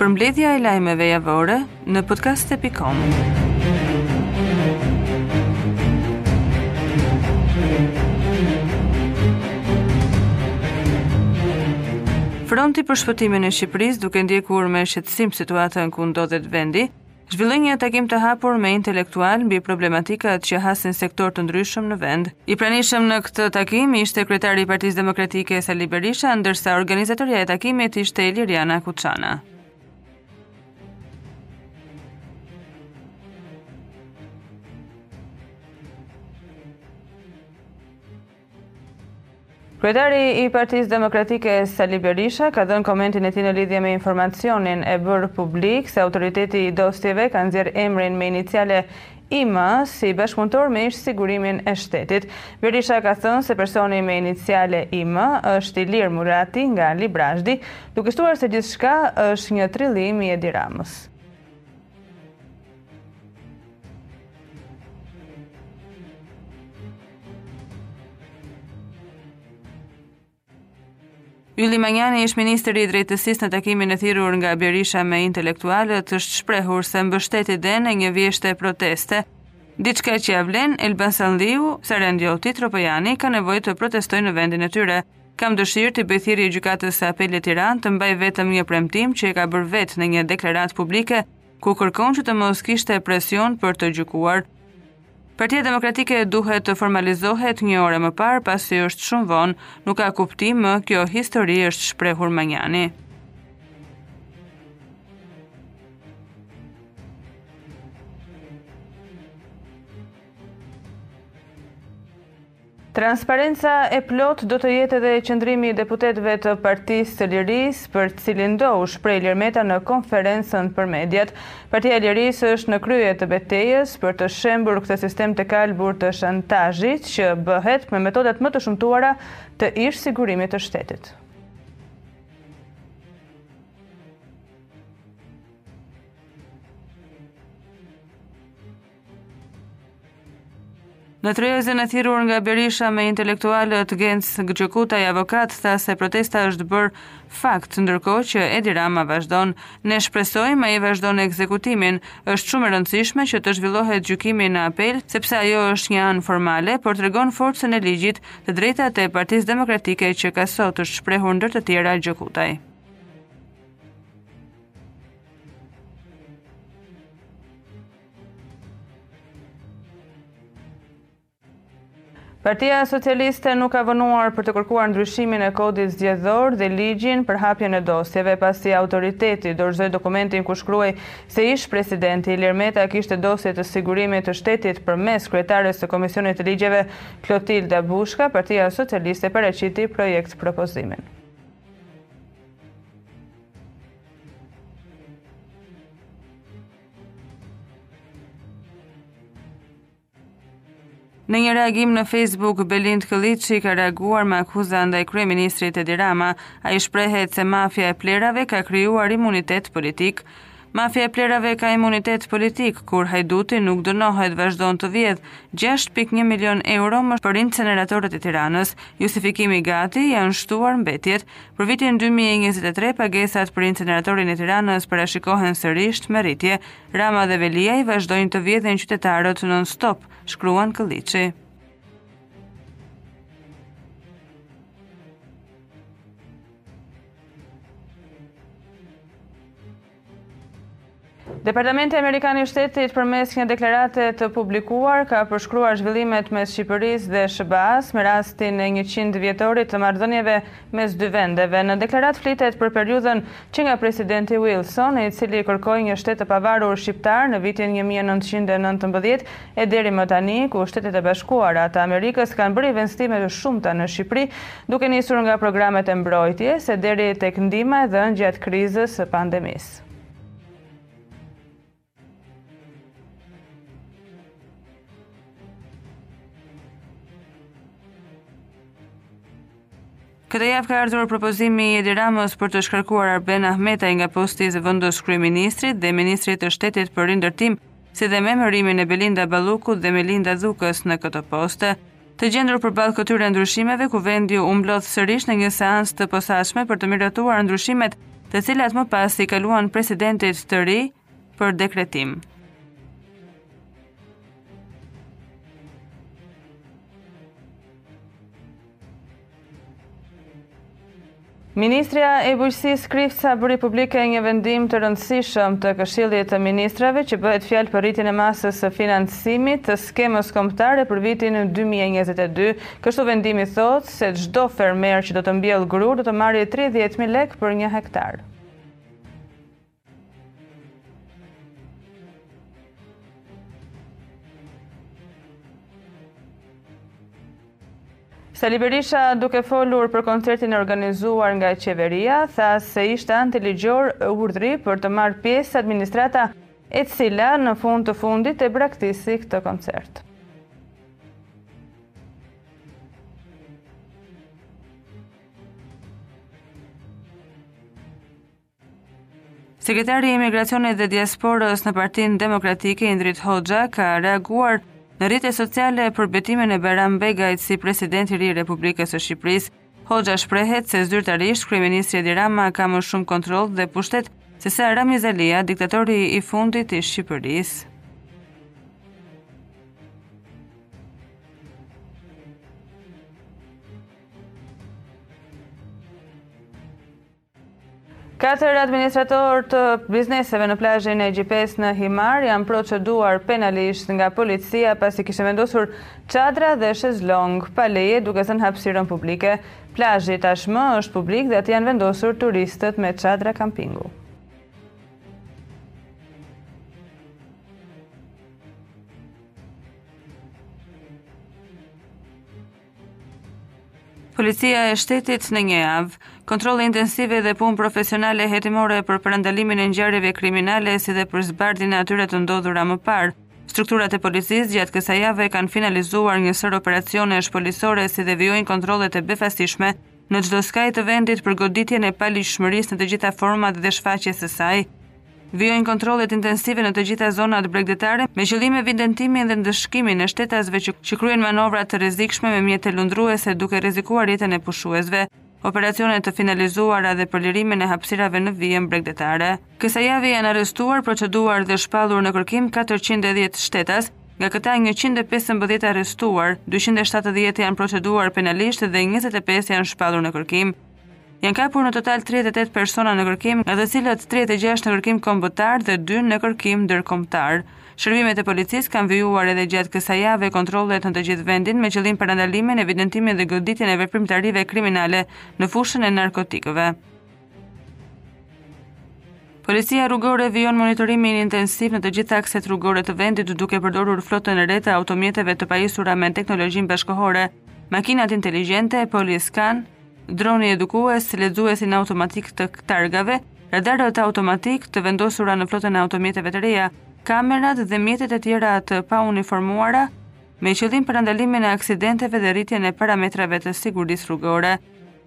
Përmbledhja e lajmeve javore në podcast e pikom Fronti për shpëtimin e Shqipërisë duke ndjekur me shqetësim situatën ku ndodhet vendi, Zhvilloi një takim të hapur me intelektualë mbi problematikat që hasin sektorë të ndryshëm në vend. I pranishëm në këtë takim ishte kryetari i Partisë Demokratike Sali Berisha, ndërsa organizatorja e takimit ishte Iliriana Kuçana. Kryetari i Partisë Demokratike Sali Berisha ka dhënë komentin e tij në lidhje me informacionin e bërë publik se autoriteti i dosjeve ka nxjerrë emrin me iniciale IM si bashkëpunëtor me ish sigurimin e shtetit. Berisha ka thënë se personi me iniciale IM është Ilir Murati nga Librazhdi, duke shtuar se gjithçka është një trillim i Edi Ramës. Ylli Manjani, ish ministri i drejtësisë në takimin e thirrur nga Berisha me intelektualët, është shprehur se mbështet idenë e një vjeshte proteste. Diçka që ia vlen elbasanlliu, sarandioti, tropojani ka nevojë të protestojë në vendin e tyre. Kam dëshirë t'i bëj thirrje gjykatës së apelit Tiranë të mbajë vetëm një premtim që e ka bërë vetë në një deklaratë publike ku kërkon që të mos kishte presion për të gjykuar. Partia Demokratike duhet të formalizohet një orë më parë pasi është shumë vonë, nuk ka kuptim më kjo histori është shprehur Manjani. Transparenca e plotë do të jetë edhe qëndrimi i deputetëve të Partisë së Lirisë, për të cilindo u shpreh Ilir Meta në konferencën për mediat. Partia e Lirisë është në krye të betejës për të shembur këtë sistem të kalbur të shantazhit që bëhet me metodat më të shëmtuara të ish-sigurimit të shtetit. Në tryezën e thirrur nga Berisha me intelektualët Genc Gjokutaj avokat tha se protesta është bërë fakt, ndërkohë që Edi Rama vazhdon. Ne shpresojmë ai vazhdon ekzekutimin. është shumë e rëndësishme që të zhvillohet gjykimi në apel, sepse ajo është një anë formale, por tregon forcën e ligjit të drejtat e partisë demokratike që ka sot është shprehur ndër të tjera Gjokutaj. Partia Socialiste nuk ka vonuar për të kërkuar ndryshimin e kodit zgjedhor dhe ligjin për hapjen e dosjeve pasi autoriteti dorëzoi dokumentin ku shkruhej se ish presidenti Ilir Meta kishte dosje të sigurimit të shtetit përmes kryetares së Komisionit të Ligjeve Klotilda Bushka, Partia Socialiste paraqiti projektpropozimin. Në një reagim në Facebook, Belind Këlliçi ka reaguar me akuza ndaj kryeministrit Edi Rama. Ai shprehet se mafia e plehrave ka krijuar imunitet politik. Mafia e plehrave ka imunitet politik, kur hajduti nuk dënohet vazhdon të vjedh 6.1 milion euro më për inceneratorët e Tiranës. Justifikimi gati janë shtuar mbetjet. Për vitin dy mijë e njëzet e tre, pagesat për inceneratorin e Tiranës parashikohen sërisht me rritje. Rama dhe Veliaj vazhdojnë të vjedhin qytetarët non stop, shkruan Këlliçi. Departamenti Amerikan i Shtetit përmes një deklarate të publikuar ka përshkruar zhvillimet mes Shqipërisë dhe SHBA-së me rastin e 100 vjetorit të marrëdhënieve mes dy vendeve. Në deklaratë flitet për periudhën që nga presidenti Wilson, i cili kërkoi një shtet të pavarur shqiptar në vitin 1919 E deri më tani, ku Shtetet e Bashkuara të Amerikës kanë bërë investime të shumta në Shqipëri, duke nisur nga programet e mbrojtjes e deri tek ndihma e dhënë gjatë krizës së pandemisë. Këtë javë ka ardhur propozimi i Edi Ramës për të shkarkuar Arben Ahmetaj nga posti i zëvendëskryeministrit dhe ministrit të Shtetit për Rindërtim, si dhe me emërimin e Belinda Ballukut dhe Melinda Dhukës në këto poste. Të gjendur përballë këtyre ndryshimeve, Kuvendi u mblodh sërish në një seancë të posaçme për të miratuar ndryshimet, të cilat më pas i kaluan presidentit të ri, për dekretim. Ministrja e Bujqësisë Krifca bëri publike një vendim të rëndësishëm të Këshillit të Ministrave që bëhet fjalë për rritjen e masës së financimit të skemës kombëtare për vitin 2022. Kështu vendimi thotë se çdo fermer që do të mbjellë grurë do të marrë 30000 lekë për një hektar. Sali Berisha duke folur për koncertin e organizuar nga qeveria, tha se ishte antiligjor urdhri për të marrë pjesë administrata e cila në fund të fundit e braktisi këtë koncert. Sekretari i Emigracionit dhe Diasporës në Partinë Demokratike Indrit Hoxha ka reaguar në rrjetet sociale për betimin e Bajram Begajt si president i ri i Republikës së Shqipërisë. Hoxha shprehet se zyrtarisht kryeministri Edi Rama ka më shumë kontroll dhe pushtet sesa Ramiz Alia, diktatori i fundit i Shqipërisë. Katër administratorë të bizneseve në plazhin e Gjipes në Himarë janë proceduar penalisht nga policia pasi kishin vendosur çadra dhe shezlong pa leje duke zënë hapësirën publike. Plazhi tashmë është publik dhe aty janë vendosur turistët me çadra kampingu. Policia e shtetit në një javë, kontrolle intensive dhe punë profesionale hetimore për parandalimin e ngjarjeve kriminale si dhe për zbardhjen e atyre të ndodhura më parë. Strukturat e policisë gjatë kësaj jave kanë finalizuar një sërë operacionesh policore si dhe vijojnë kontrollet e befasishme në çdo skaj të vendit për goditjen e paligjshmërisë në të gjitha format dhe shfaqjes së saj. Vijojnë kontrollet intensive në të gjitha zonat bregdetare me qëllim evidentimin dhe ndëshkimin e shtetasve që, që kryejnë manovra të rrezikshme me mjete lundruese duke rrezikuar jetën e pushuesve, operacione të finalizuara dhe për lirimin e hapësirave në vijën bregdetare. Kësaj jave janë arrestuar, proceduar dhe shpallur në kërkim katërqind e dhjetë shtetas, nga këta njëqind e pesëmbëdhjetë arrestuar, dyqind e shtatëdhjetë janë proceduar penalisht dhe njëzet e pesë janë shpallur në kërkim. Janë kapur në total tridhjetë e tetë persona në kërkim, nga të cilët tridhjetë e gjashtë në kërkim kombëtar dhe dy në kërkim ndërkombëtar. Shërbimet e policisë kanë vijuar edhe gjatë kësaj jave kontrollet në të gjithë vendin me qëllim parandalimin, evidentimin dhe goditjen e veprimtarive kriminale në fushën e narkotikëve. Policia rrugore vijon monitorimin intensiv në të gjitha akset rrugore të vendit duke përdorur flotën e re të automjeteve të pajisura me teknologjinë bashkëkohore, makinat inteligjente, poliskan, droni edukues, lexuesin automatik të targave, radarët automatikë të vendosura në flotën e automjeteve të reja, kamerat dhe mjetet e tjera të pauniformuara me qëllim parandalimin e aksidenteve dhe rritjen e parametrave të sigurisë rrugore.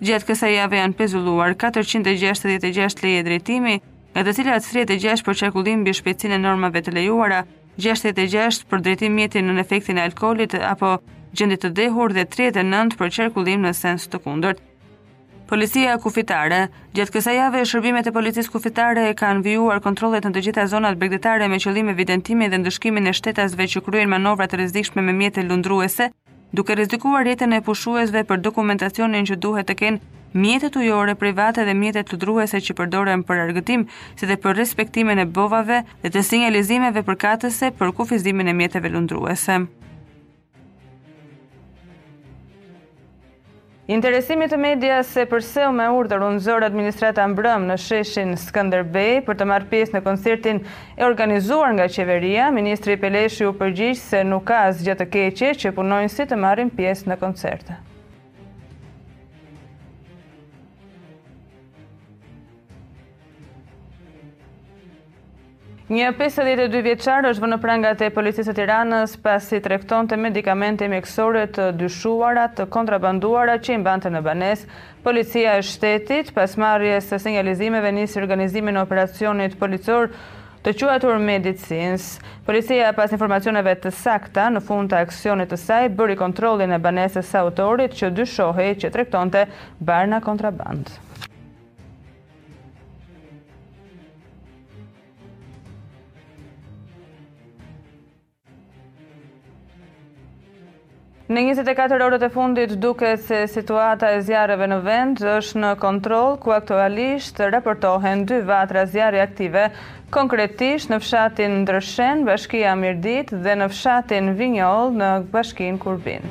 Gjatë kësaj jave janë pezulluar 466 leje drejtimi, nga të cilat 36 për qarkullim mbi shpejtësinë e normave të lejuara, 66 për drejtim mjeti nën efektin e alkoolit apo gjendje të dehur dhe 39 për qarkullim në sens të kundërt. Policia kufitare, gjatë kësaj jave shërbimet e policisë kufitare kanë vijuar kontrollet në të gjitha zonat bregdetare me qëllim evidentimin dhe ndëshkimin e shtetasve që kryejnë manovra të rrezikshme me mjete lundruese, duke rrezikuar jetën e pushuesve për dokumentacionin që duhet të kenë mjetet ujore private dhe mjetet lundruese që përdoren për argëtim, si dhe për respektimin e bovave dhe të sinjalizimeve përkatëse për kufizimin e mjeteve lundruese. Interesimit të medias se përse me urdhër u nxor administrata mbrëmë në sheshin Skënderbej për të marrë pjesë në koncertin e organizuar nga qeveria, ministri Peleshi u përgjigj se nuk ka asgjë të keqe që punonjësit të marrin pjesë në koncert. Një pesëdhjetë e dy vjeçar është vënë në prangat e policisë së Tiranës pasi tregtonte medikamente mjekësore të dyshuara të kontrabanduara që i mbante në banesë. Policia e Shtetit, pas marrjes së sinjalizimeve nisi organizimin e operacionit policor të quajtur Medicines. Policia pas informacioneve të sakta në fund të aksionit të saj bëri kontrollin e banesës së autorit që dyshohej që tregtonte barna kontrabandë. Në 24 orët e fundit duket se situata e zjarreve në vend është në kontroll ku aktualisht raportohen dy vatra zjarri aktive, konkretisht në fshatin Ndërshen, bashkia Mirditë dhe në fshatin Vinjoll në bashkinë Kurbin.